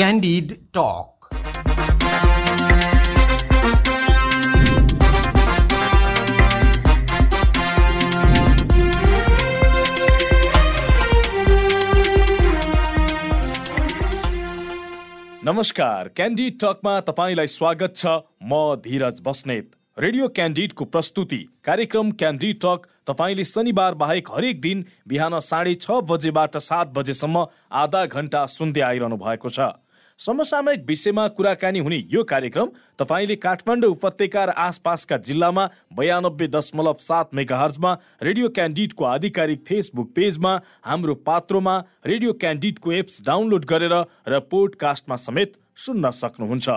Candid Talk. नमस्कार candid टकमा तपाईँलाई स्वागत छ। म धीरज बस्नेत। रेडियो क्यान्डिडको प्रस्तुति कार्यक्रम क्यान्डिड टक तपाईँले शनिबार बाहेक हरेक दिन बिहान साढे छ बजेबाट सात बजेसम्म आधा घन्टा सुन्दै आइरहनु भएको छ। समसामयिक विषयमा कुराकानी हुने यो कार्यक्रम तपाईँले काठमाडौँ उपत्यका र आसपासका जिल्लामा बयानब्बे दशमलव सात मेगाहर्जमा रेडियो क्यान्डिडको आधिकारिक फेसबुक पेजमा हाम्रो पात्रोमा रेडियो क्यान्डिडको एप्स डाउनलोड गरेर र पोडकास्टमा समेत सुन्न सक्नुहुन्छ।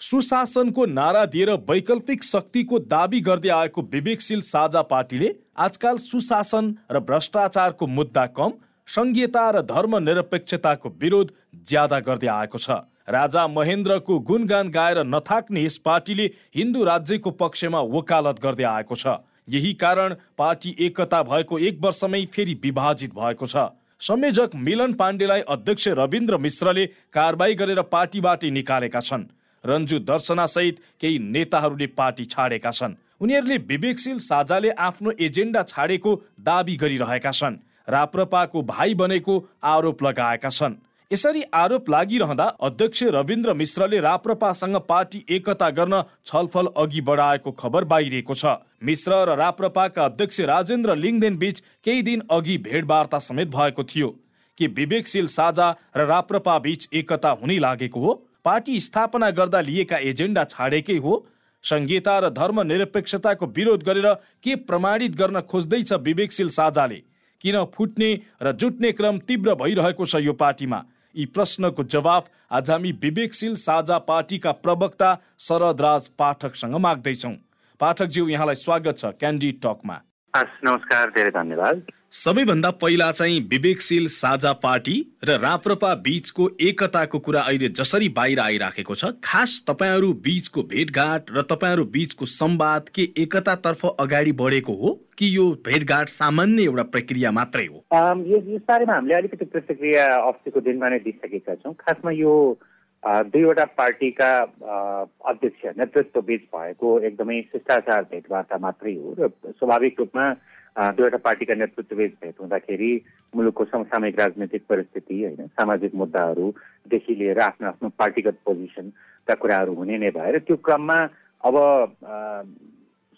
सुशासनको नारा दिएर वैकल्पिक शक्तिको दावी गर्दै आएको विवेकशील साझा पार्टीले आजकाल सुशासन र भ्रष्टाचारको मुद्दा कम संघीयता र धर्मनिरपेक्षताको विरोध ज्यादा गर्दै आएको छ। राजा महेन्द्रको गुणगान गाएर नथाक्ने यस पार्टीले हिन्दू राज्यको पक्षमा वकालत गर्दै आएको छ। यही कारण पार्टी एकता भएको एक वर्षमै फेरि विभाजित भएको छ। संयोजक मिलन पाण्डेलाई अध्यक्ष रविन्द्र मिश्रले कारवाही गरेर पार्टीबाट निकालेका छन्। रन्जु दर्शनासहित केही नेताहरूले पार्टी छाडेका छन्। उनीहरूले विवेकशील साझाले आफ्नो एजेन्डा छाडेको दावी गरिरहेका छन्। राप्रपाको भाइ बनेको आरोप लगाएका छन्। यसरी आरोप लागिरहँदा अध्यक्ष रविन्द्र मिश्रले राप्रपासँग पार्टी एकता गर्न छलफल अघि बढाएको खबर बाहिरिएको छ। मिश्र र राप्रपाका अध्यक्ष राजेन्द्र लिङदेन बीच केही दिन अघि भेटवार्ता समेत भएको थियो। कि विवेकशील साझा र राप्रपा बीच एकता हुनै लागेको हो? पार्टी स्थापना गर्दा लिएका एजेन्डा छाडेकै हो? संहिता र धर्मनिरपेक्षताको विरोध गरेर के प्रमाणित गर्न खोज्दैछ विवेकशील साझाले? किन फुट्ने र जुट्ने क्रम तीव्र भइरहेको छ यो पार्टीमा? यी प्रश्नको जवाफ आज हामी विवेकशील साझा पार्टीका प्रवक्ता शरद राज पाठकसँग माग्दैछौ। पाठकज्यू यहाँलाई स्वागत छ क्यान्डी टकमा। नमस्कार धेरै धन्यवाद। सबैभन्दा पहिला चाहिँ विवेकशील साझा पार्टी र राप्रपा बीचको एकताको कुरा अहिले जसरी बाहिर आइराखेको छ खास तपाईँहरू बीचको भेटघाट र तपाईँहरू बीचको संवाद के एकतातर्फ अगाडि बढेको हो कि यो भेटघाट सामान्य एउटा प्रक्रिया मात्रै हो? यस बारेमा हामीले अलिकति प्रतिक्रिया अस्तिको दिनमा नै दिइसकेका छौँ। खासमा यो दुईवटा पार्टीका अध्यक्ष नेतृत्व बीच भएको एकदमै शिष्टाचार भेटवार्ता मात्रै हो र स्वाभाविक रूपमा दुईवटा पार्टीका नेतृत्वबीच भेट हुँदाखेरि मुलुकको समसामयिक राजनैतिक परिस्थिति होइन सामाजिक मुद्दाहरूदेखि लिएर आफ्नो आफ्नो पार्टीगत पोजिसनका कुराहरू हुने नै भएर त्यो क्रममा अब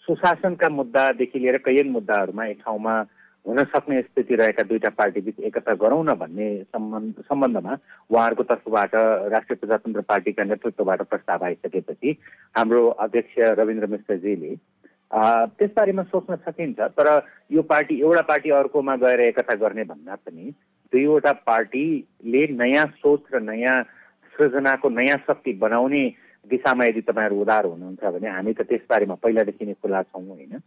सुशासनका मुद्दादेखि लिएर कैयन मुद्दाहरूमा एक ठाउँमा हुन सक्ने स्थिति रहेका दुईटा पार्टीबिच एकता गरौँ न भन्ने सम्बन्ध सम्बन्धमा उहाँहरूको तर्फबाट राष्ट्रिय प्रजातन्त्र पार्टीका नेतृत्वबाट प्रस्ताव आइसकेपछि हाम्रो अध्यक्ष रविन्द्र मिश्रजीले त्यसबारेमा सोच्न सकिन्छ तर यो पार्टी एउटा पार्टी अर्कोमा गएर एकता गर्ने भन्दा पनि दुईवटा पार्टीले नयाँ सोच र नयाँ सृजनाको नयाँ शक्ति बनाउने दिशामा यदि तपाईँहरू उदार हुनुहुन्छ भने हामी त त्यसबारेमा पहिलादेखि नै खुला छौँ होइन।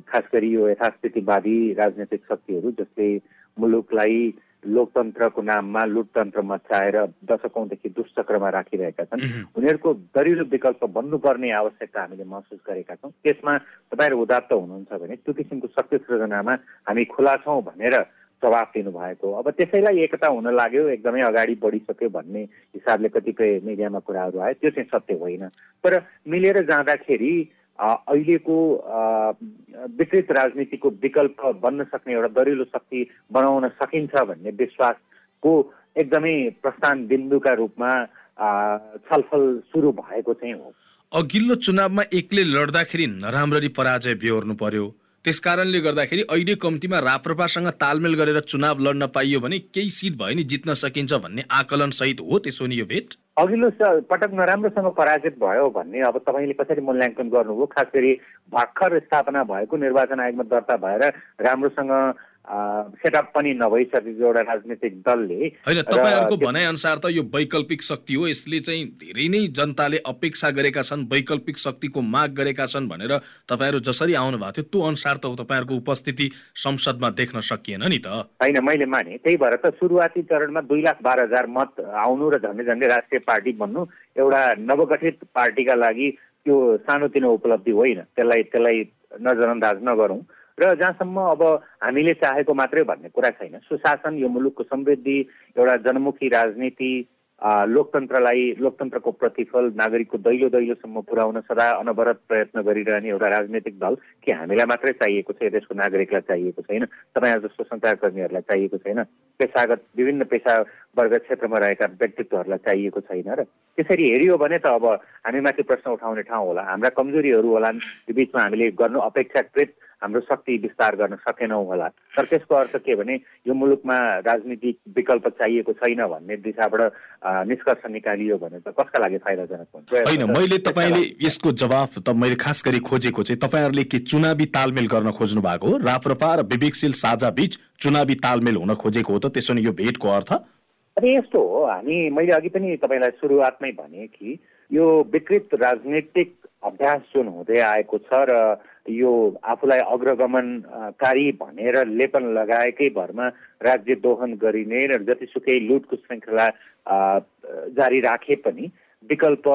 खास गरी यो यथास्थितिवादी राजनैतिक शक्तिहरू जसले मुलुकलाई लोकतन्त्रको नाममा लुटतन्त्र मचाएर दशकौँदेखि दुष्चक्रमा राखिरहेका छन्। उनीहरूको दरिलो विकल्प बन्नुपर्ने आवश्यकता हामीले महसुस गरेका छौँ। त्यसमा तपाईँहरू उदात्त हुनुहुन्छ भने त्यो किसिमको शक्ति सृजनामा हामी खुला छौँ भनेर जवाफ दिनुभएको। अब त्यसैलाई एकता हुन लाग्यो एकदमै अगाडि बढिसक्यो भन्ने हिसाबले कतिपय मिडियामा कुराहरू आयो। त्यो चाहिँ सत्य होइन। तर मिलेर जाँदाखेरि अहिलेको विकृत राजनीतिको विकल्प बन्न सक्ने एउटा दरिलो शक्ति बनाउन सकिन्छ भन्ने विश्वासको एकदमै प्रस्थान बिन्दुका रूपमा छलफल सुरु भएको चाहिँ हो। अघिल्लो चुनावमा एक्लै लड्दाखेरि नराम्ररी पराजय बेहोर्नु पर्यो। त्यस कारणले गर्दाखेरि अहिले कम्तीमा राप्रपासँग तालमेल गरेर चुनाव लड्न पाइयो भने केही सिट भयो नि जित्न सकिन्छ भन्ने आकलन सहित हो त्यसो नि यो भेट। अघिल्लो पटक नराम्रोसँग पराजित भयो भन्ने अब तपाईँले कसरी मूल्याङ्कन गर्नुभयो? खास गरी भर्खर स्थापना भएको निर्वाचन आयोगमा दर्ता भएर राम्रोसँग सेटअप पनि नभइसकेको एउटा राजनीतिक दलले। होइन तपाईँहरूको भनाइ अनुसार त यो वैकल्पिक शक्ति हो यसले चाहिँ धेरै नै जनताले अपेक्षा गरेका छन् वैकल्पिक शक्तिको माग गरेका छन् भनेर तपाईँहरू जसरी आउनु भएको थियो त्यो अनुसार त तपाईँहरूको उपस्थिति संसदमा देख्न सकिएन नि त। होइन मैले माने त्यही भएर त सुरुवाती चरणमा दुई लाख बाह्र हजार मत आउनु र झन्डै झन्डै राष्ट्रिय पार्टी बन्नु एउटा नवगठित पार्टीका लागि त्यो सानोतिनो उपलब्धि होइन त्यसलाई त्यसलाई नजरअन्दाज नगरौँ। र जहाँसम्म अब हामीले चाहेको मात्रै भन्ने कुरा छैन। सुशासन यो मुलुकको समृद्धि एउटा जनमुखी राजनीति लोकतन्त्रलाई लोकतन्त्रको प्रतिफल नागरिकको दैलो दैलोसम्म पुर्याउन सदा अनवरत प्रयत्न गरिरहने एउटा राजनैतिक दल के हामीलाई मात्रै चाहिएको छ देशको नागरिकलाई चाहिएको छैन तपाईँ जस्तो सञ्चारकर्मीहरूलाई चाहिएको छैन पेसागत विभिन्न पेसा वर्ग क्षेत्रमा रहेका व्यक्तित्वहरूलाई चाहिएको छैन र त्यसरी हेरियो भने त अब हामीमाथि प्रश्न उठाउने ठाउँ होला। हाम्रा कमजोरीहरू होलान् त्यो बिचमा हामीले गर्नु अपेक्षाकृत हाम्रो शक्ति विस्तार गर्न सकेनौँ होला। तर त्यसको अर्थ के भने यो मुलुकमा राजनीतिक विकल्प चाहिएको छैन भन्ने दिशाबाट निष्कर्ष निकालियो भने त कसका लागि फाइदाजनक हुन्छ? होइन मैले तपाईँले यसको जवाफ त मैले खास गरी खोजेको चाहिँ तपाईँहरूले के चुनावी तालमेल गर्न खोज्नु भएको हो? राप्रपा र विवेकशील साझा बीच चुनावी तालमेल हुन खोजेको हो त त्यसो भने यो भेटको अर्थ? अरे यस्तो हो हामी मैले अघि पनि तपाईँलाई सुरुवातमै भने कि यो विकृत राजनीतिक अभ्यास जुन हुँदै आएको छ र यो आफूलाई अग्रगमनकारी भनेर लेपन लगाएकै भरमा राज्य दोहन गरिने र जतिसुकै लुटको श्रृङ्खला जारी राखे पनि विकल्प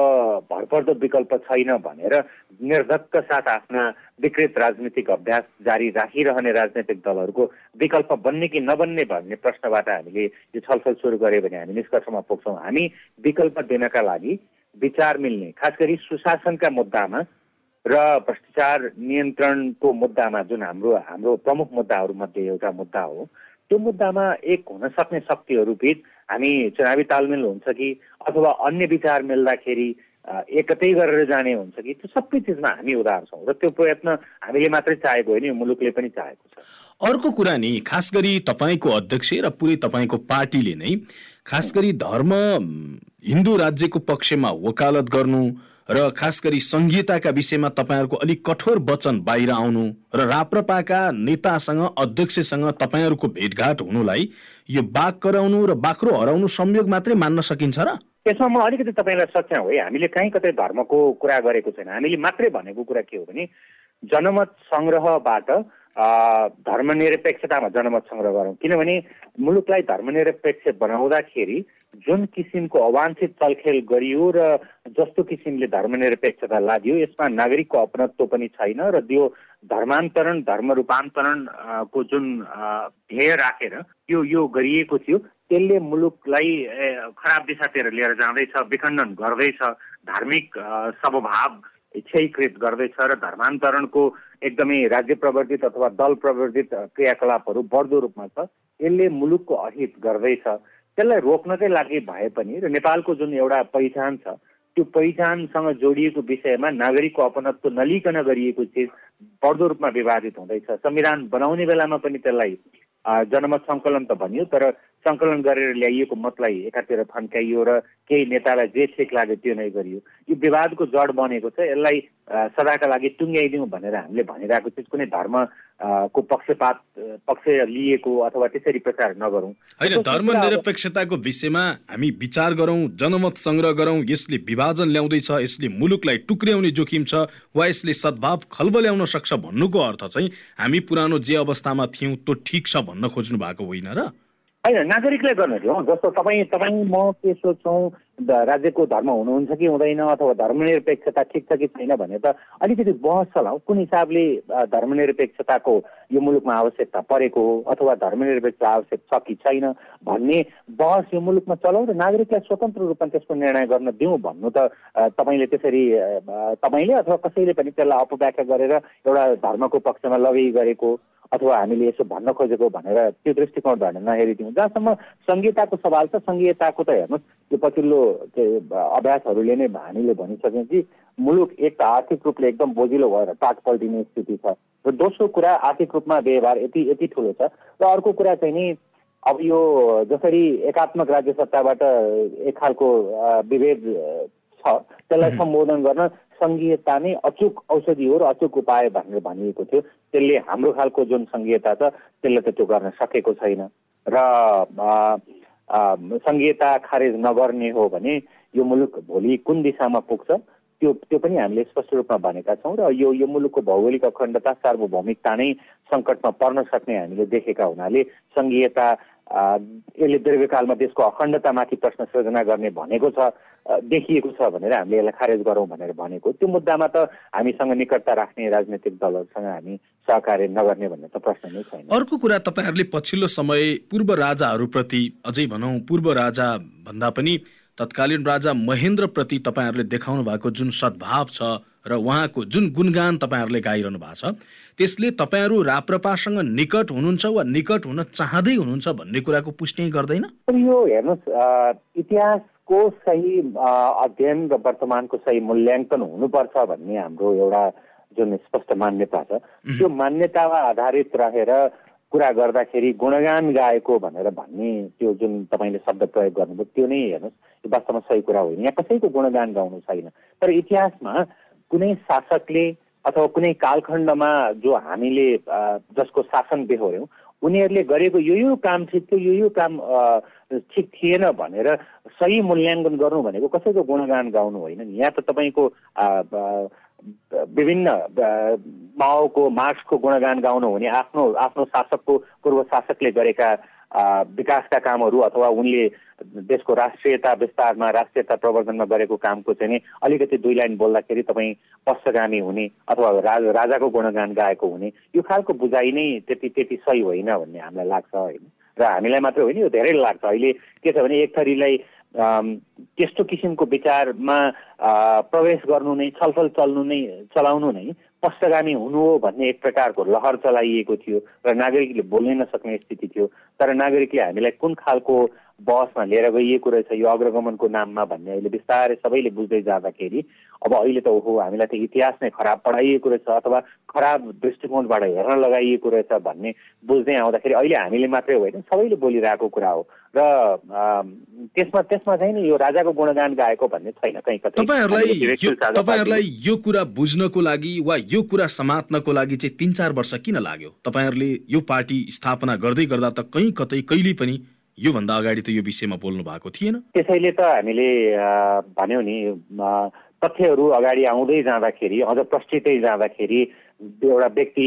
भरपर्दो विकल्प छैन भनेर निर्धक्क साथ आफ्ना विकृत राजनीतिक अभ्यास जारी राखिरहने राजनैतिक दलहरूको विकल्प बन्ने कि नबन्ने भन्ने प्रश्नबाट हामीले यो छलफल सुरु गऱ्यो भने हामी निष्कर्षमा पुग्छौँ। हामी विकल्प दिनका लागि विचार मिल्ने खास गरी सुशासनका मुद्दामा र भ्रष्टाचार नियन्त्रणको मुद्दामा जुन हाम्रो हाम्रो प्रमुख मुद्दाहरूमध्ये एउटा मुद्दा हो त्यो मुद्दामा एक हुन सक्ने शक्तिहरू बिच हामी चुनावी तालमेल हुन्छ कि अथवा अन्य विचार मिल्दाखेरि एकतै गरेर जाने हुन्छ कि त्यो सबै चिजमा हामी उदार छौँ र त्यो प्रयत्न हामीले मात्रै चाहेको होइन मुलुकले पनि चाहेको छ। अर्को कुरा नि खास गरी तपाईँको अध्यक्ष र पुरै तपाईँको पार्टीले नै खास गरी धर्म हिन्दू राज्यको पक्षमा वकालत गर्नु र खास गरी संहिताका विषयमा तपाईँहरूको अलिक कठोर वचन बाहिर आउनु र राप्रपाका नेतासँग अध्यक्षसँग तपाईँहरूको भेटघाट हुनुलाई यो बाघ कराउनु र बाख्रो हराउनु संयोग मात्रै मान्न सकिन्छ र? त्यसमा म अलिकति तपाईँलाई सच्याउँ है हामीले कहीँ कतै धर्मको कुरा गरेको छैन। हामीले मात्रै भनेको कुरा के हो भने जनमत सङ्ग्रहबाट धर्मनिरपेक्षतामा जनमत सङ्ग्रह गरौँ। किनभने मुलुकलाई धर्मनिरपेक्ष बनाउँदाखेरि जुन किसिमको अवाञ्छित चलखेल गरियो र जस्तो किसिमले धर्मनिरपेक्षता लाग्यो यसमा नागरिकको अपनत्व पनि छैन र त्यो धर्मान्तरण धर्म रूपान्तरणको जुन ध्येय राखेर यो यो गरिएको थियो त्यसले मुलुकलाई खराब दिशातिर लिएर जाँदैछ विखण्डन गर्दैछ धार्मिक स्वभाव इच्छाकृत गर्दैछ र धर्मान्तरणको एकदमै राज्य प्रवर्तित अथवा दल प्रवर्तित क्रियाकलापहरू बढ्दो रूपमा छ यसले मुलुकको अहित गर्दैछ। त्यसलाई रोक्नकै लागि भए पनि र नेपालको जुन एउटा पहिचान छ त्यो पहिचानसँग जोडिएको विषयमा नागरिकको अपनत्व नलिकन गरिएको चिज बढ्दो रूपमा विवादित हुँदैछ। संविधान बनाउने बेलामा पनि त्यसलाई जनमत सङ्कलन त भनियो तर सङ्कलन गरेर ल्याइएको मतलाई एकातिर थन्काइयो र केही नेतालाई जे ठिक लाग्यो त्यो नै गरियो। यो विवादको जड बनेको छ यसलाई सदाका लागि टुङ्ग्याइदिउँ भनेर हामीले भनिरहेको चिज कुनै धर्म को पक्षपात पक्ष लिएको अथवा त्यसरी प्रचार नगरौँ। होइन धर्मनिरपेक्षताको विषयमा हामी विचार गरौँ जनमत सङ्ग्रह गरौँ यसले विभाजन ल्याउँदैछ यसले मुलुकलाई टुक्र्याउने जोखिम छ वा यसले सद्भाव खल्बल्याउन सक्छ भन्नुको अर्थ चाहिँ हामी पुरानो जे अवस्थामा थियौँ त्यो ठिक छ भन्न खोज्नु भएको होइन र? होइन नागरिकले गर्नु थियो जस्तो तपाईँ तपाईँ म के सोध्छौँ राज्यको धर्म हुनुहुन्छ कि हुँदैन अथवा धर्मनिरपेक्षता ठिक छ कि छैन भने त अलिकति बहस चलाउँ कुन हिसाबले धर्मनिरपेक्षताको यो मुलुकमा आवश्यकता परेको हो अथवा धर्मनिरपेक्षता आवश्यक छ कि छैन भन्ने बहस यो मुलुकमा चलाउँ र नागरिकलाई स्वतन्त्र रूपमा त्यसको निर्णय गर्न दिउँ भन्नु त तपाईँले त्यसरी तपाईँले अथवा कसैले पनि त्यसलाई अपव्याख्या गरेर एउटा धर्मको पक्षमा लगाइ गरेको अथवा हामीले यसो भन्न खोजेको भनेर त्यो दृष्टिकोणबाट नहेरिदिउँ। जहाँसम्म सङ्घीयताको सवाल छ सङ्घीयताको त हेर्नुहोस् त्यो पछिल्लो अभ्यासहरूले नै हामीले भनिसक्यौँ कि मुलुक एक त आर्थिक रूपले एकदम बोजिलो भएर टाट पल्टिने स्थिति छ। र दोस्रो कुरा आर्थिक रूपमा व्यवहार यति यति ठुलो छ। र अर्को कुरा चाहिँ नि अब यो जसरी एकात्मक राज्य सत्ताबाट एक खालको विभेद छ त्यसलाई सम्बोधन गर्न सङ्घीयता नै अचुक औषधि हो र अचुक उपाय भनेर भनिएको थियो। त्यसले हाम्रो खालको जुन सङ्घीयता छ त्यसले त त्यो गर्न सकेको छैन। र सङ्घीयता खारेज नगर्ने हो भने यो मुलुक भोलि कुन दिशामा पुग्छ त्यो त्यो पनि हामीले स्पष्ट रूपमा भनेका छौँ र यो यो मुलुकको भौगोलिक अखण्डता सार्वभौमिकता नै सङ्कटमा पर्न सक्ने हामीले देखेका हुनाले सङ्घीयता यसले दीर्घकालमा देशको अखण्डतामाथि प्रश्न सृजना गर्ने भनेको छ देखिएको छ भनेर हामीले यसलाई खारेज गरौँ भनेर भनेको। त्यो मुद्दामा त हामीसँग निकटता राख्ने राजनैतिक दलहरूसँग हामी सहकार्य नगर्ने भन्ने त प्रश्न नै छैन। अर्को कुरा तपाईँहरूले पछिल्लो समय पूर्व राजाहरूप्रति अझै भनौँ पूर्व राजा भन्दा पनि तत्कालीन राजा महेन्द्रप्रति तपाईँहरूले देखाउनु भएको जुन सद्भाव छ र उहाँको जुन गुणगान तपाईँहरूले गाइरहनु भएको छ त्यसले तपाईँहरू राप्रपासँग निकट हुनुहुन्छ वा निकट हुन चाहँदै हुनुहुन्छ भन्ने कुराको पुष्टि गर्दैन? यो हेर्नुहोस् इतिहासको सही अध्ययन र वर्तमानको सही मूल्याङ्कन हुनुपर्छ भन्ने हाम्रो एउटा जुन स्पष्ट मान्यता छ। त्यो मान्यतामा आधारित रहेर कुरा गर्दाखेरि गुणगान गाएको भनेर भन्ने त्यो जुन तपाईँले शब्द प्रयोग गर्नुभयो त्यो नै हेर्नुहोस्। यो वास्तवमा सही कुरा होइन यहाँ कसैको गुणगान गाउनु छैन। तर इतिहासमा कुनै शासकले अथवा कुनै कालखण्डमा जो हामीले जसको शासन बेहोऱ्यौँ उनीहरूले गरेको यो यो काम ठिक थियो यो यो काम ठिक थिएन भनेर सही मूल्याङ्कन गर्नु भनेको कसैको गुणगान गाउनु होइन नि। यहाँ त तपाईँको विभिन्न माओको मार्क्सको गुणगान गाउनु हुने आफ्नो आफ्नो शासकको पूर्व शासकले गरेका विकासका कामहरू अथवा उनले देशको राष्ट्रियता विस्तारमा राष्ट्रियता प्रवर्धनमा गरेको कामको चाहिँ नि अलिकति दुई लाइन बोल्दाखेरि तपाईँ पश्चगामी हुने अथवा राज राजाको गुणगान गाएको हुने यो खालको बुझाइ नै त्यति त्यति सही होइन भन्ने हामीलाई लाग्छ होइन। र हामीलाई मात्रै होइन यो धेरै लाग्छ। अहिले के छ भने एक थरीलाई त्यस्तो किसिमको विचारमा प्रवेश गर्नु नै छलफल चल्नु नै चलाउनु नै पश्चगामी हुनु हो भन्ने एक प्रकारको लहर चलाइएको थियो र नागरिकले बोल्नै नसक्ने स्थिति थियो। तर नागरिकले हामीलाई कुन खालको बसमा लिएर गइएको रहेछ यो अग्रगमनको नाममा भन्ने अहिले बिस्तारै सबैले बुझ्दै जाँदाखेरि अब अहिले त ओहो हामीलाई त इतिहास नै खराब पढाइएको रहेछ अथवा खराब दृष्टिकोणबाट हेर्न लगाइएको रहेछ भन्ने बुझ्दै आउँदाखेरि अहिले हामीले मात्रै होइन सबैले बोलिरहेको कुरा हो। र त्यसमा त्यसमा चाहिँ नि यो राजाको गुणगान गाएको भन्ने छैन कहीँ कतै। तपाईँहरूलाई तपाईँहरूलाई यो कुरा बुझ्नको लागि वा यो कुरा समात्नको लागि चाहिँ तिन चार वर्ष किन लाग्यो? तपाईँहरूले यो पार्टी स्थापना गर्दै गर्दा त कहीँ कतै कहिले पनि योभन्दा अगाडि त यो विषयमा बोल्नु भएको थिएन। त्यसैले त हामीले भन्यौँ नि तथ्यहरू अगाडि आउँदै जाँदाखेरि अझ प्रष्टितै जाँदाखेरि एउटा व्यक्ति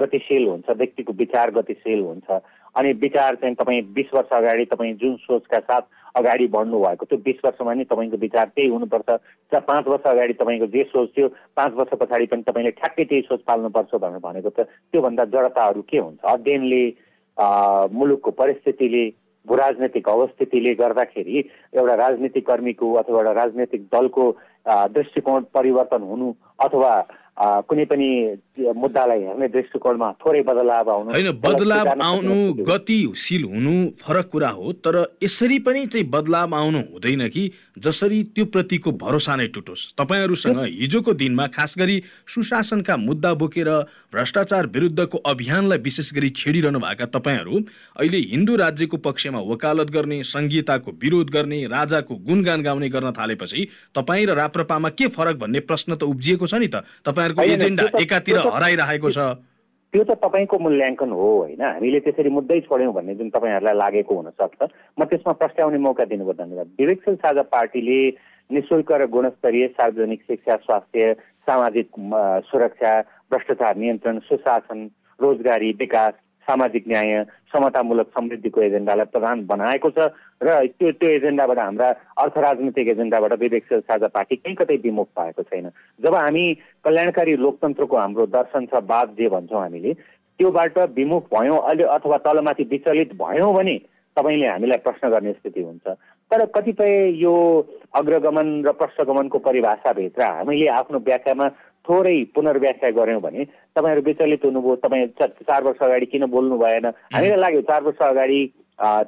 गतिशील हुन्छ व्यक्तिको विचार गतिशील हुन्छ। अनि विचार चाहिँ तपाईँ बिस वर्ष अगाडि तपाईँ जुन सोचका साथ अगाडि बढ्नु भएको त्यो बिस वर्षमा नि तपाईँको विचार त्यही हुनुपर्छ। पाँच वर्ष अगाडि तपाईँको जे सोच थियो पाँच वर्ष पछाडि पनि तपाईँले ठ्याक्कै त्यही सोच पाल्नुपर्छ भनेर भनेको त त्योभन्दा जडताहरू के हुन्छ? अध्ययनले मुलुकको परिस्थितिले भूराजनैतिक अवस्थितिले गर्दाखेरि एउटा राजनीतिक कर्मीको अथवा एउटा राजनैतिक दलको दृष्टिकोण परिवर्तन हुनु अथवा कुनै पनि मुद्दालाई हेर्ने दृष्टिकोणमा थोरै बदलाव आउनु होइन बदलाव आउनु गतिशील हुनु फरक कुरा हो तर यसरी पनि चाहिँ बदलाव आउनु हुँदैन कि जसरी त्यो प्रतिको भरोसा नै टुटोस्। तपाईँहरूसँग हिजोको दिनमा खास गरी सुशासनका मुद्दा बोकेर भ्रष्टाचार विरुद्धको अभियानलाई विशेष गरी छेडिरहनु भएका तपाईँहरू अहिले हिन्दू राज्यको पक्षमा वकालत गर्ने संहिताको विरोध गर्ने राजाको गुणगान गाउने गर्न थालेपछि तपाईँ र राप्रपामा के फरक भन्ने प्रश्न त उब्जिएको छ नि त। तपाईँहरूको एजेन्डा एकातिर हराइरहेको छ। त्यो त तपाईँको मूल्याङ्कन हो होइन। हामीले त्यसरी मुद्दै छोड्यौँ भन्ने जुन तपाईँहरूलाई लागेको हुनसक्छ। म त्यसमा प्रस्ट्याउने मौका दिनुभयो धन्यवाद। विवेकशील साझा पार्टीले निशुल्क र गुणस्तरीय सार्वजनिक शिक्षा स्वास्थ्य सामाजिक सुरक्षा भ्रष्टाचार नियन्त्रण सुशासन रोजगारी विकास सामाजिक न्याय समतामूलक समृद्धिको एजेन्डालाई प्रधान बनाएको छ र त्यो त्यो एजेन्डाबाट हाम्रा अर्थ राजनीतिक एजेन्डाबाट विवेकशील साझा पार्टी कहीँ कतै विमुख पाएको छैन। जब हामी कल्याणकारी लोकतन्त्रको हाम्रो दर्शन छ वाद जे भन्छौँ हामीले त्योबाट विमुख भयौँ अहिले अथवा तलमाथि विचलित भयौँ भने तपाईँले हामीलाई प्रश्न गर्ने स्थिति हुन्छ। तर कतिपय यो अग्रगमन र पश्चगमनको परिभाषाभित्र हामीले आफ्नो व्याख्यामा थोरै पुनर्व्याख्या गऱ्यौँ भने तपाईँहरू विचलित हुनुभयो तपाईँ चार वर्ष अगाडि किन बोल्नु भएन? हामीलाई लाग्यो चार वर्ष अगाडि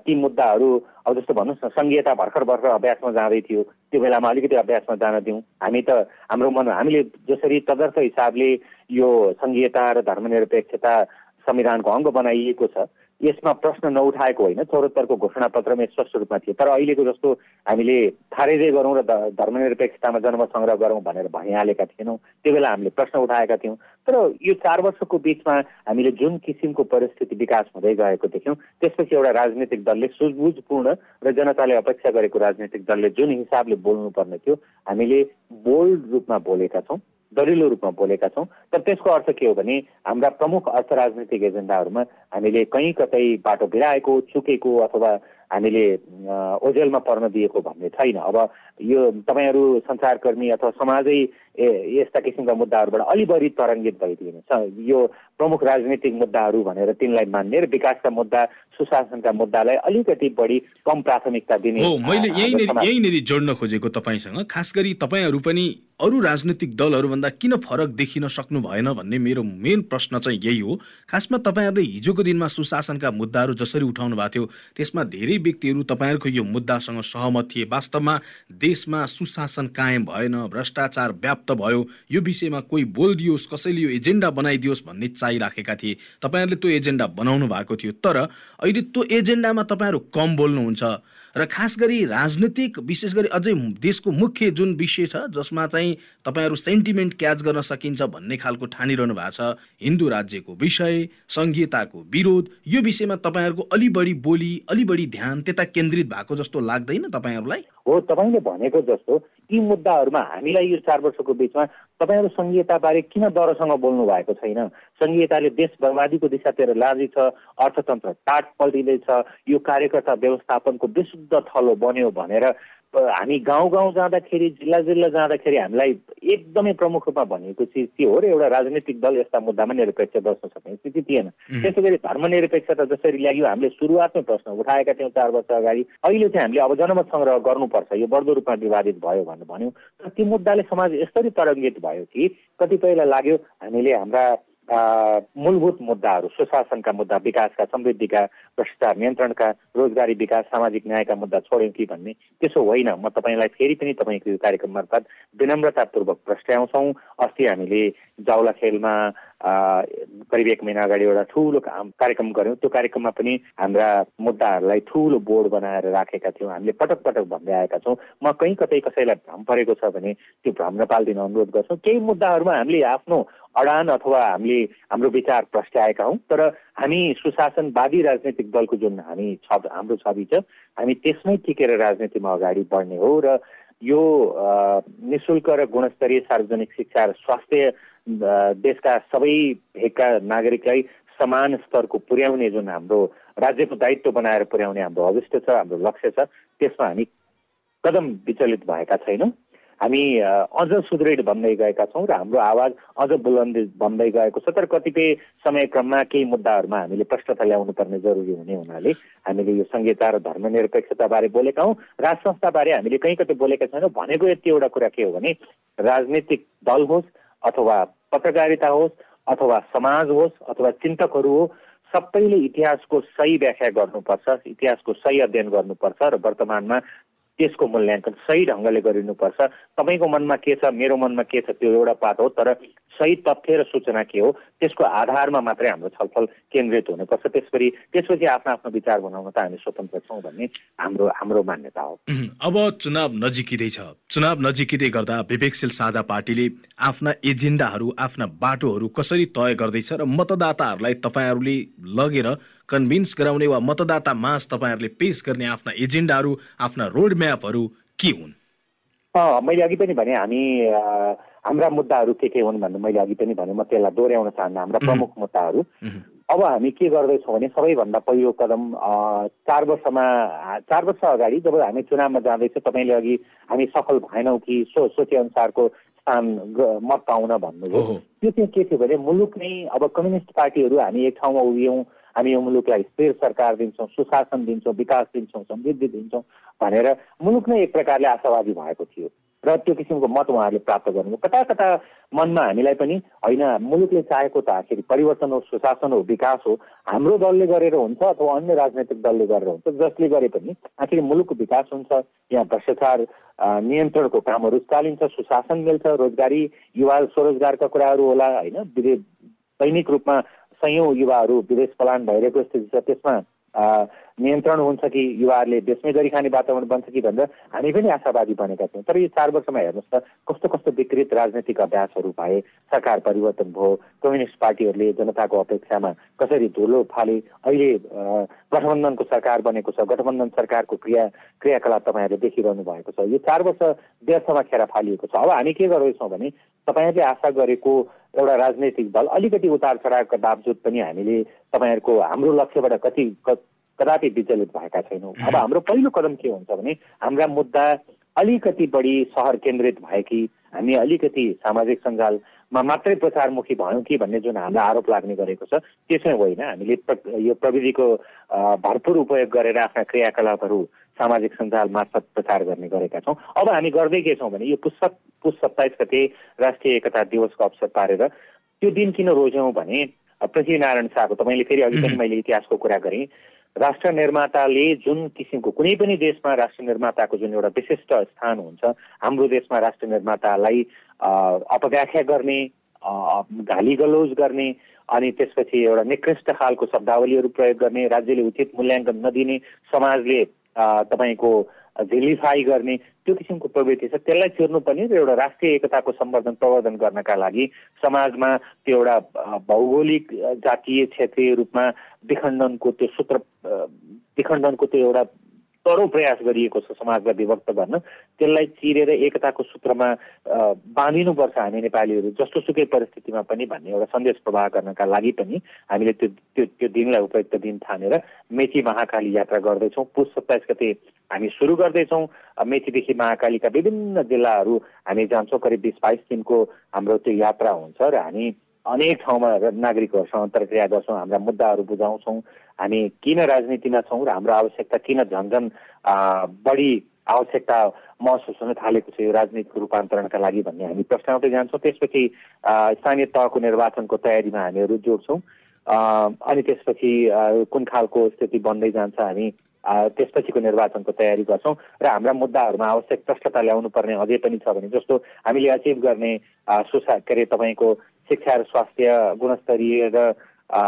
ती मुद्दाहरू अब जस्तो भन्नुहोस् न सङ्घीयता भर्खर भर्खर अभ्यासमा जाँदै थियो। त्यो बेलामा अलिकति अभ्यासमा जान दिउँ। हामी त हाम्रो मन हामीले जसरी तदर्थ हिसाबले यो सङ्घीयता र धर्मनिरपेक्षता संविधानको अङ्ग बनाइएको छ यसमा प्रश्न नउठाएको होइन चौहत्तरको घोषणापत्रमा स्पष्ट रूपमा थियो। तर अहिलेको जस्तो हामीले खारेजै गरौँ र धर्मनिरपेक्षतामा जन्म सङ्ग्रह गरौँ भनेर भनिहालेका थिएनौँ। त्यो बेला हामीले प्रश्न उठाएका थियौँ। तर यो चार वर्षको बिचमा हामीले जुन किसिमको परिस्थिति विकास हुँदै गएको देख्यौँ त्यसपछि एउटा राजनीतिक दलले सुझबुझपूर्ण र जनताले अपेक्षा गरेको राजनीतिक दलले जुन हिसाबले बोल्नुपर्ने थियो हामीले बोल्ड रूपमा बोलेका छौँ। दरिलो रूपमा बोलेका छौँ। तर त्यसको अर्थ के हो भने हाम्रा प्रमुख अर्थ राजनीतिक एजेन्डाहरूमा हामीले कहीँ कतै बाटो भिराएको चुकेको अथवा हामीले ओझेलमा पर्न दिएको भन्ने छैन। अब यो तपाईँहरू सञ्चारकर्मी अथवा समाजै यस्ता किसिमका मुद्दाहरूबाट अलि बढी तरङ्गित भइदिनु यो प्रमुख राजनीतिक मुद्दाहरू भनेर तिनलाई मान्ने र विकासका मुद्दा सुशासनका मुद्दालाई अलिकति बढी कम प्राथमिकता दिने हो मैले यहीँनिर यहीँनिर जोड्न खोजेको तपाईँसँग खास गरी तपाईँहरू पनि अरू राजनीतिक दलहरूभन्दा किन फरक देखिन सक्नु भएन भन्ने मेरो मेन प्रश्न चाहिँ यही हो। खासमा तपाईँहरूले हिजोको दिनमा सुशासनका मुद्दाहरू जसरी उठाउनु भएको थियो त्यसमा धेरै व्यक्तिहरू तपाईँहरूको यो मुद्दासँग सहमत थिए। वास्तवमा देशमा सुशासन कायम भएन भ्रष्टाचार व्याप्त भयो। यो विषयमा कोही बोलिदियोस् कसैले यो एजेन्डा बनाइदियोस् भन्ने चाहिराखेका थिए। तपाईँहरूले त्यो एजेन्डा बनाउनु भएको थियो तर अहिले त्यो एजेन्डामा तपाईँहरू कम बोल्नुहुन्छ। र खास गरी राजनीतिक विशेष गरी अझै देशको मुख्य जुन विषय छ जसमा चाहिँ तपाईँहरू सेन्टिमेन्ट क्याच गर्न सकिन्छ भन्ने खालको ठानिरहनु भएको छ हिन्दू राज्यको विषय सङ्घीयताको विरोध यो विषयमा तपाईँहरूको अलि बढी बोली अलि बढी ध्यान त्यता केन्द्रित भएको जस्तो लाग्दैन तपाईँहरूलाई? हो तपाईँले भनेको जस्तो यी मुद्दाहरूमा हामीलाई यो चार वर्षको बिचमा तपाईँहरू सङ्घीयताबारे किन डरसँग बोल्नु भएको छैन? सङ्घीयताले देश बर्बादीको दिशातिर लाँदैछ अर्थतन्त्र टाट पल्टिँदैछ यो कार्यकर्ता व्यवस्थापनको विशुद्ध थलो बन्यो भनेर हामी गाउँ गाउँ जाँदाखेरि जिल्ला जिल्ला जाँदाखेरि हामीलाई एकदमै प्रमुख रूपमा भनिएको चिज त्यो हो र एउटा राजनीतिक दल यस्ता मुद्दामा निरपेक्ष बस्न सक्ने स्थिति थिएन। त्यसै गरी धर्मनिरपेक्षता जसरी ल्यायो हामीले सुरुवातमै प्रश्न उठाएका थियौँ चार वर्ष अगाडि। अहिले चाहिँ हामीले अब जनमत सङ्ग्रह गर्नुपर्छ यो बढ्दो रूपमा विवादित भयो भनेर भन्यौँ। र त्यो मुद्दाले समाज यसरी तरङ्गित भयो कि कतिपयलाई लाग्यो हामीले हाम्रा मूलभूत मुद्दाहरू सुशासनका मुद्दा विकासका समृद्धिका भ्रष्टाचार नियन्त्रणका रोजगारी विकास सामाजिक न्यायका मुद्दा छोड्यौँ कि भन्ने? त्यसो होइन। म तपाईँलाई फेरि पनि तपाईँको यो कार्यक्रम मार्फत विनम्रतापूर्वक प्रस्ट्याउँछौँ अस्ति हामीले जाउला खेलमा करिब एक महिना अगाडि एउटा ठुलो कार्यक्रम गऱ्यौँ। त्यो कार्यक्रममा पनि हाम्रा मुद्दाहरूलाई ठुलो बोर्ड बनाएर राखेका थियौँ। हामीले पटक पटक भन्दै आएका छौँ। म कहीँ कतै कसैलाई भ्रम परेको छ भने त्यो भ्रम नपालिदिन अनुरोध गर्छौँ। केही मुद्दाहरूमा हामीले आफ्नो अडान अथवा हामीले हाम्रो विचार प्रस्ट्याएका हौँ। तर हामी सुशासनवादी राजनैतिक दलको जुन हामी छ हाम्रो छवि छ हामी त्यसमै टिकेर राजनीतिमा अगाडि बढ्ने हो र यो निशुल्क र गुणस्तरीय सार्वजनिक शिक्षा र स्वास्थ्य देशका सबै भेगका नागरिकलाई समान स्तरको पुर्याउने जुन हाम्रो राज्यको दायित्व बनाएर पुर्याउने हाम्रो अभिष्ट छ हाम्रो लक्ष्य छ त्यसमा हामी कदम विचलित भएका छैनौँ। हामी अझ सुदृढ भन्दै गएका छौँ र हाम्रो आवाज अझ बुलन्द भन्दै गएको छ। तर कतिपय समयक्रममा केही मुद्दाहरूमा हामीले प्रष्टता ल्याउनु पर्ने जरुरी हुने हुनाले हामीले यो संहिता र धर्मनिरपेक्षताबारे बोलेका हौँ। राज संस्थाबारे हामीले कहीँ कतै बोलेका छैनौँ। भनेको यति एउटा कुरा के हो भने राजनीतिक दल होस् अथवा पत्रकारिता होस् अथवा समाज होस् अथवा चिन्तकहरू हो सबैले इतिहासको सही व्याख्या गर्नुपर्छ इतिहासको सही अध्ययन गर्नुपर्छ र वर्तमानमा त्यसको मूल्याङ्कन सही ढङ्गले गरिनुपर्छ। तपाईँको मनमा के छ मेरो मनमा के छ त्यो एउटा पाठ हो तर सही तथ्य र सूचना के हो त्यसको आधारमा मात्रै हाम्रो छलफल केन्द्रित हुनुपर्छ। त्यसपछि त्यसपछि आफ्नो आफ्नो विचार बनाउन त हामी स्वतन्त्र छौँ भन्ने हाम्रो हाम्रो मान्यता हो। अब चुनाव नजिकै छ चुनाव नजिकै गर्दा विवेकशील साझा पार्टीले आफ्ना एजेन्डाहरू आफ्ना बाटोहरू कसरी तय गर्दैछ र मतदाताहरूलाई तपाईँहरूले लगेर कन्भिन्स गराउने वा मतदाता माझ तपाईँहरूले पेश गर्ने आफ्ना एजेन्डाहरू आफ्ना रोड म्यापहरू के हुन्? मैले अघि पनि भने हामी हाम्रा मुद्दाहरू के के हुन् भन्ने मैले अघि पनि भने म त्यसलाई दोहोऱ्याउन चाहन्न हाम्रा प्रमुख मुद्दाहरू। अब हामी के गर्दैछौँ भने सबैभन्दा पहिलो कदम चार वर्षमा चार वर्ष अगाडि जब हामी चुनावमा जाँदैछौँ तपाईँले अघि हामी सफल भएनौँ कि सो सोचे अनुसारको स्थान मत पाउन भन्नुभयो। त्यो चाहिँ के थियो भने मुलुक नै अब कम्युनिस्ट पार्टीहरू हामी एक ठाउँमा उभियौँ हामी यो मुलुकलाई स्थिर सरकार दिन्छौँ सुशासन दिन्छौँ विकास दिन्छौँ समृद्धि दिन्छौँ भनेर मुलुक नै एक प्रकारले आशावादी भएको थियो। र त्यो किसिमको मत उहाँहरूले प्राप्त गर्नुभयो। कता कता मनमा हामीलाई पनि होइन मुलुकले चाहेको त आखिर परिवर्तन हो सुशासन हो विकास हो हाम्रो दलले गरेर हुन्छ अथवा अन्य राजनैतिक दलले गरेर हुन्छ जसले गरे पनि आखिर मुलुकको विकास हुन्छ यहाँ भ्रष्टाचार नियन्त्रणको कामहरू चालिन्छ सुशासन मिल्छ रोजगारी युवा स्वरोजगारका कुराहरू होला होइन दैनिक रूपमा सयौँ युवाहरू विदेश पलायन भइरहेको स्थिति छ। त्यसमा नियन्त्रण हुन्छ कि युवाहरूले देशमै गरी खाने वातावरण बन्छ कि भनेर हामी पनि आशावादी बनेका छौँ। तर यो चार वर्षमा हेर्नुहोस् त कस्तो कस्तो विकृत राजनैतिक अभ्यासहरू भए सरकार परिवर्तन भयो कम्युनिस्ट पार्टीहरूले जनताको अपेक्षामा कसरी धुलो फाले अहिले गठबन्धनको सरकार बनेको छ गठबन्धन सरकारको क्रिया क्रियाकलाप तपाईँहरूले देखिरहनु भएको छ। यो चार वर्ष व्यर्थमा खेर फालिएको छ। अब हामी के गर्दैछौँ भने तपाईँहरूले आशा गरेको एउटा राजनैतिक दल अलिकति उतार चढावका बावजुद पनि हामीले तपाईँहरूको हाम्रो लक्ष्यबाट कति कदापि विचलित भएका छैनौँ। अब हाम्रो पहिलो कदम के हुन्छ भने हाम्रा मुद्दा अलिकति बढी सहर केन्द्रित भए कि हामी अलिकति सामाजिक सञ्जालमा मात्रै प्रचारमुखी भयौँ कि भन्ने जुन हामीलाई आरोप लाग्ने गरेको छ त्यसै होइन। हामीले यो प्रविधिको भरपुर उपयोग गरेर आफ्ना क्रियाकलापहरू सामाजिक सञ्जाल मार्फत प्रचार गर्ने गरेका छौँ। अब हामी गर्दै के छौँ भने यो पुस पुस सत्ताइस गते राष्ट्रिय एकता दिवसको अवसर पारेर त्यो दिन किन रोज्यौँ भने पृथ्वीनारायण शाहको तपाईँले फेरि अघि पनि मैले इतिहासको कुरा गरेँ। राष्ट्र निर्माताले जुन किसिमको कुनै पनि देशमा राष्ट्र निर्माताको जुन एउटा विशिष्ट स्थान हुन्छ हाम्रो देशमा राष्ट्र निर्मातालाई अपव्याख्या गर्ने घाली गलोज गर्ने अनि त्यसपछि एउटा निकृष्ट खालको शब्दावलीहरू प्रयोग गर्ने राज्यले उचित मूल्याङ्कन नदिने समाजले तपाईँको झिलिफाई गर्ने त्यो किसिमको प्रवृत्ति छ त्यसलाई चिर्नुपर्ने र एउटा राष्ट्रिय एकताको सम्वर्धन प्रवर्धन गर्नका लागि समाजमा त्यो एउटा भौगोलिक जातीय क्षेत्रीय रूपमा विखण्डनको त्यो सूत्र विखण्डनको त्यो एउटा तरो प्रयास गरिएको छ समाजलाई विभक्त गर्न त्यसलाई चिरेर एकताको सूत्रमा बाँधिनुपर्छ हामी नेपालीहरू जस्तो सुकै परिस्थितिमा पनि भन्ने एउटा सन्देश प्रवाह गर्नका लागि पनि हामीले त्यो त्यो त्यो दिनलाई उपयुक्त दिन ठानेर मेची महाकाली यात्रा गर्दैछौँ। पुस सत्ताइस गते हामी सुरु गर्दैछौँ। मेचीदेखि महाकालीका विभिन्न जिल्लाहरू हामी जान्छौँ। करिब बिस बाइस दिनको हाम्रो त्यो यात्रा हुन्छ र हामी अनेक ठाउँमा नागरिकहरूसँग अन्तर्क्रिया गर्छौँ। हाम्रा मुद्दाहरू बुझाउँछौँ। हामी किन राजनीतिमा छौँ र हाम्रो आवश्यकता किन झन्झन बढी आवश्यकता महसुस हुन थालेको छ यो राजनीतिको रूपान्तरणका लागि भन्ने हामी प्रश्नाउँदै जान्छौँ। त्यसपछि स्थानीय तहको निर्वाचनको तयारीमा हामीहरू जोड्छौँ। अनि त्यसपछि कुन खालको स्थिति बन्दै जान्छ हामी त्यसपछिको निर्वाचनको तयारी गर्छौँ र हाम्रा मुद्दाहरूमा आवश्यक प्रष्टता ल्याउनु पर्ने अझै पनि छ भने जस्तो हामीले अचिभ गर्ने सुसा के अरे तपाईँको शिक्षा र स्वास्थ्य गुणस्तरीय र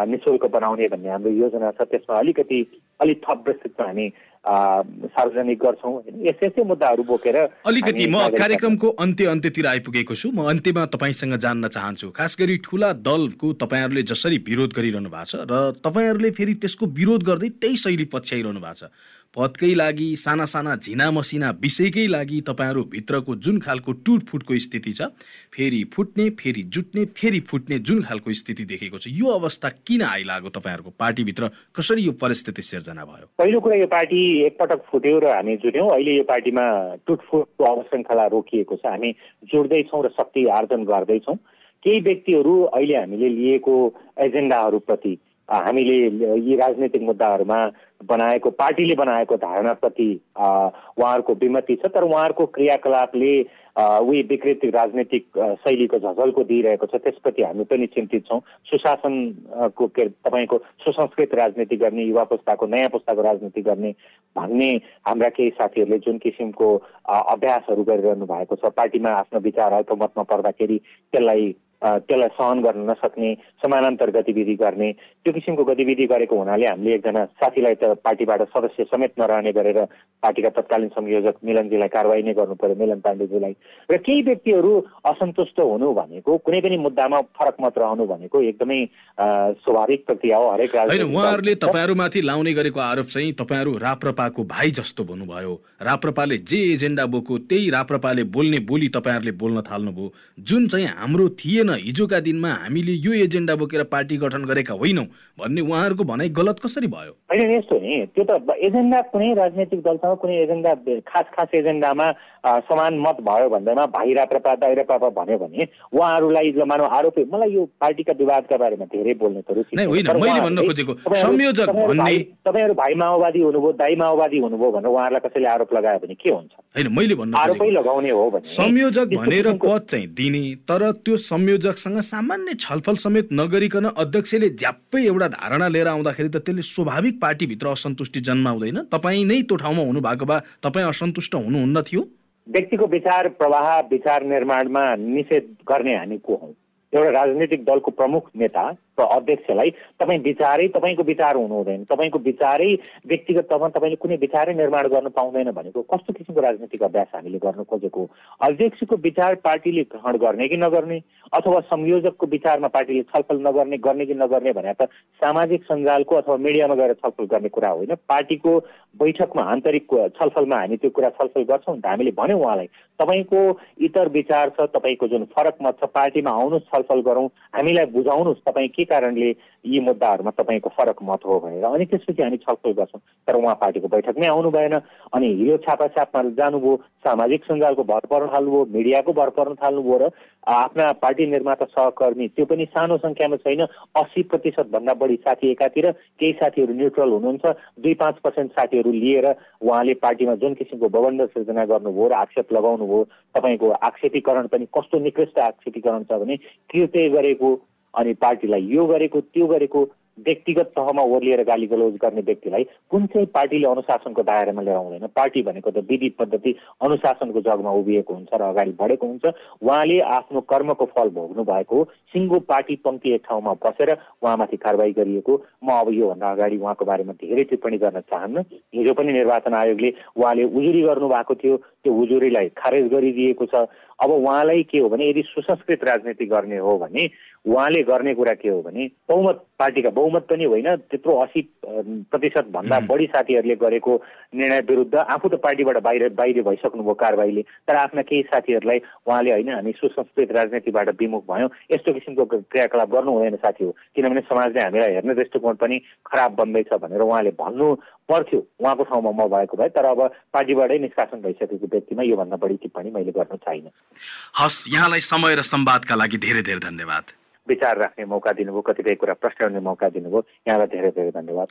निशुल्क बनाउने भन्ने हाम्रो योजना छ त्यसमा अलिकति अलिक थप विस्तृतमा हामी सार्वजनिक गर्छौँ यस्तै यस्तै मुद्दाहरू बोकेर अलिकति म कार्यक्रमको अन्त्य अन्त्यतिर आइपुगेको छु म अन्त्यमा तपाईँसँग जान्न चाहन्छु खास गरी ठुला दलको तपाईँहरूले जसरी विरोध गरिरहनु भएको छ र तपाईँहरूले फेरि त्यसको विरोध गर्दै त्यही शैली पछ्याइरहनु भएको छ पदकै लागि साना साना झिना मसिना विषयकै लागि तपाईँहरू भित्रको जुन खालको टुटफुटको स्थिति छ फेरि फुट्ने फेरि जुट्ने फेरि फुट्ने जुन खालको स्थिति देखेको छ यो अवस्था किन आइलाग्यो तपाईँहरूको पार्टीभित्र? कसरी यो परिस्थिति सिर्जना भयो? पहिलो कुरा यो पार्टी एकपटक फुट्यो र हामी जुट्यौँ। अहिले यो पार्टीमा टुटफुटको अवश्रृङ्खला रोकिएको छ। हामी जोड्दैछौँ र शक्ति आर्जन गर्दैछौँ। केही व्यक्तिहरू अहिले हामीले लिएको एजेन्डाहरूप्रति हामीले यी राजनैतिक मुद्दाहरूमा बनाएको पार्टीले बनाएको धारणाप्रति उहाँहरूको विमति छ तर उहाँहरूको क्रियाकलापले उही विकृति राजनैतिक शैलीको झझल्को दिइरहेको छ त्यसप्रति हामी पनि चिन्तित छौँ। सुशासनको के तपाईँको सुसंस्कृत राजनीति गर्ने युवा पुस्ताको नयाँ पुस्ताको राजनीति गर्ने भन्ने हाम्रा केही साथीहरूले जुन किसिमको अभ्यासहरू गरिरहनु भएको छ पार्टीमा आफ्नो विचार अल्पमतमा पर्दाखेरि त्यसलाई त्यसलाई सहन गर्न नसक्ने समानान्तर गतिविधि गर्ने त्यो किसिमको गतिविधि गरेको हुनाले हामीले एकजना साथीलाई त पार्टीबाट सदस्य समेत नरहने गरेर पार्टीका तत्कालीन संयोजक मिलनजीलाई कारवाही नै गर्नु पर्यो मिलन पाण्डेजीलाई। र केही व्यक्तिहरू असन्तुष्ट हुनु भनेको कुनै पनि मुद्दामा फरक मत रहनु भनेको एकदमै स्वाभाविक प्रक्रिया हो हरेक उहाँहरूले तपाईँहरूमाथि लाउने गरेको आरोप चाहिँ तपाईँहरू राप्रपाको भाइ जस्तो भन्नुभयो। राप्रपाले जे एजेन्डा बोको त्यही राप्रपाले बोल्ने बोली तपाईँहरूले बोल्न थाल्नुभयो। जुन चाहिँ हाम्रो थिएन हिजोका दिनमा हामीले यो एजेन्डा बोकेर पार्टी गठन गरेका होइनौँ भन्ने उहाँहरूको भनाइ गलत कसरी भयो? होइन यस्तो नि त्यो त एजेन्डा कुनै राजनैतिक दलसँग कुनै एजेन्डा खास खास एजेन्डामा समान मत भयो भन्दैमा भाइ राप्रपा दाइ पापा भन्यो भने उहाँहरूलाई मानव आरोप मलाई यो पार्टीका विवादका बारेमा धेरै बोल्ने त रुचि तपाईँहरू भाइ माओवादी हुनुभयो दाई माओवादी हुनुभयो भनेर उहाँहरूलाई कसैले आरोप लगायो भने के हुन्छ? होइन मैले भन्नु आरोपै लगाउने हो भने संयोजक भनेर पद चाहिँ दिने तर त्यो संयोजकसँग सामान्य छलफल समेत नगरिकन अध्यक्षले झ्याप्पै एउटा धारणा लिएर आउँदाखेरि त त्यसले स्वाभाविक पार्टीभित्र असन्तुष्टि जन्माउँदैन। तपाईँ नै त्यो ठाउँमा हुनु भएको भए तपाईँ असन्तुष्ट हुनुहुन्न थियो? व्यक्तिको विचार प्रवाह विचार निर्माणमा निषेध गर्ने हामी को हौँ? एउटा राजनैतिक दलको प्रमुख नेता अध्यक्षलाई तपाईँ विचारै तपाईँको विचार हुनु हुँदैन। तपाईँको विचारै व्यक्तिगत तहमा तपाईँले कुनै विचारै निर्माण गर्न पाउँदैन भनेको कस्तो किसिमको राजनीतिक अभ्यास हामीले गर्न खोजेको अध्यक्षको विचार पार्टीले ग्रहण गर्ने कि नगर्ने? अथवा संयोजकको विचारमा पार्टीले छलफल नगर्ने गर्ने कि नगर्ने भने त सामाजिक सञ्जालको अथवा मिडियामा गएर छलफल गर्ने कुरा होइन। पार्टीको बैठकमा आन्तरिक छलफलमा हामी त्यो कुरा छलफल गर्छौँ हामीले भन्यौँ उहाँलाई तपाईँको इतर विचार छ तपाईँको जुन फरक मत छ पार्टीमा आउनुहोस् छलफल गरौँ हामीलाई बुझाउनुहोस् तपाईँ के कारणले यी मुद्दाहरूमा तपाईँको फरक मत हो भनेर अनि त्यसपछि हामी छलफल गर्छौँ। तर उहाँ पार्टीको बैठकमै आउनु भएन अनि हिरो छापाछापमा जानुभयो सामाजिक सञ्जालको भर पर्न थाल्नुभयो मिडियाको भर पर्न थाल्नुभयो र आफ्ना पार्टी निर्माता सहकर्मी त्यो पनि सानो सङ्ख्यामा छैन अस्सी प्रतिशतभन्दा बढी साथी एकातिर केही साथीहरू न्युट्रल हुनुहुन्छ दुई पाँच पर्सेन्ट साथीहरू लिएर उहाँले पार्टीमा जुन किसिमको बबन्द सिर्जना गर्नुभयो र आक्षेप लगाउनुभयो तपाईँको आक्षेपीकरण पनि कस्तो निकृष्ट आक्षेपीकरण छ भने कृत्य गरेको अनि पार्टीलाई यो गरेको त्यो गरेको व्यक्तिगत तहमा ओर्लिएर गाली गलोज गर्ने व्यक्तिलाई कुन चाहिँ पार्टीले अनुशासनको दायरामा लिएर आउँदैन? पार्टी भनेको त विधि पद्धति अनुशासनको जगमा उभिएको हुन्छ र अगाडि बढेको हुन्छ। उहाँले आफ्नो कर्मको फल भोग्नु भएको सिङ्गो पार्टी पङ्क्ति एक ठाउँमा बसेर उहाँमाथि कारवाही गरिएको। म अब योभन्दा अगाडि उहाँको बारेमा धेरै टिप्पणी गर्न चाहन्न। हिजो पनि निर्वाचन आयोगले उहाँले उजुरी गर्नुभएको थियो। त्यो उजुरीलाई खारेज गरिदिएको छ। अब उहाँलाई के हो भने यदि सुसंस्कृत राजनीति गर्ने हो भने उहाँले गर्ने कुरा के हो भने बहुमत पार्टीका बहुमत पनि होइन त्यत्रो असी प्रतिशत भन्दा बढी साथीहरूले गरेको निर्णय विरुद्ध आफू त पार्टीबाट बाहिर बाहिर भइसक्नुभयो कारवाहीले तर आफ्ना केही साथीहरूलाई उहाँले होइन हामी सुसंस्कृत राजनीतिबाट विमुख भयौँ यस्तो किसिमको क्रियाकलाप गर्नु हुँदैन साथी हो किनभने समाजले हामीलाई हेर्ने दृष्टिकोण पनि खराब बन्दैछ भनेर उहाँले भन्नु पर्थ्यो उहाँको ठाउँमा म भएको भए तर अब पार्टीबाटै निष्कासन भइसकेको व्यक्तिमा योभन्दा बढी टिप्पणी मैले गर्न चाहिनँ हस् यहाँलाई समय र सम्वादका लागि धेरै धेरै धन्यवाद। विचार राख्ने मौका दिनुभयो कतिपय कुरा प्रश्न मौका दिनुभयो। यहाँलाई धेरै धेरै धन्यवाद।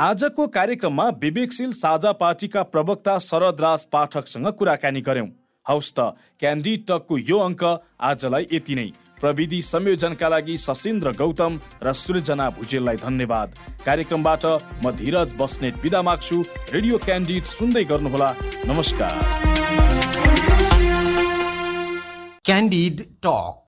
आजको कार्यक्रममा विवेकशील साझा पार्टीका प्रवक्ता शरद राज पाठकसँग कुराकानी गर्यौं हौस् त क्यान्डी टकको यो अङ्क आजलाई यति नै। प्रविधि संयोजनका लागि सशिन्द्र गौतम र सृजना भुजेललाई धन्यवाद। कार्यक्रमबाट म धीरज बस्नेत विदा माग्छु। रेडियो क्यान्डिड सुन्दै गर्नुहोला। नमस्कार। Candid Talk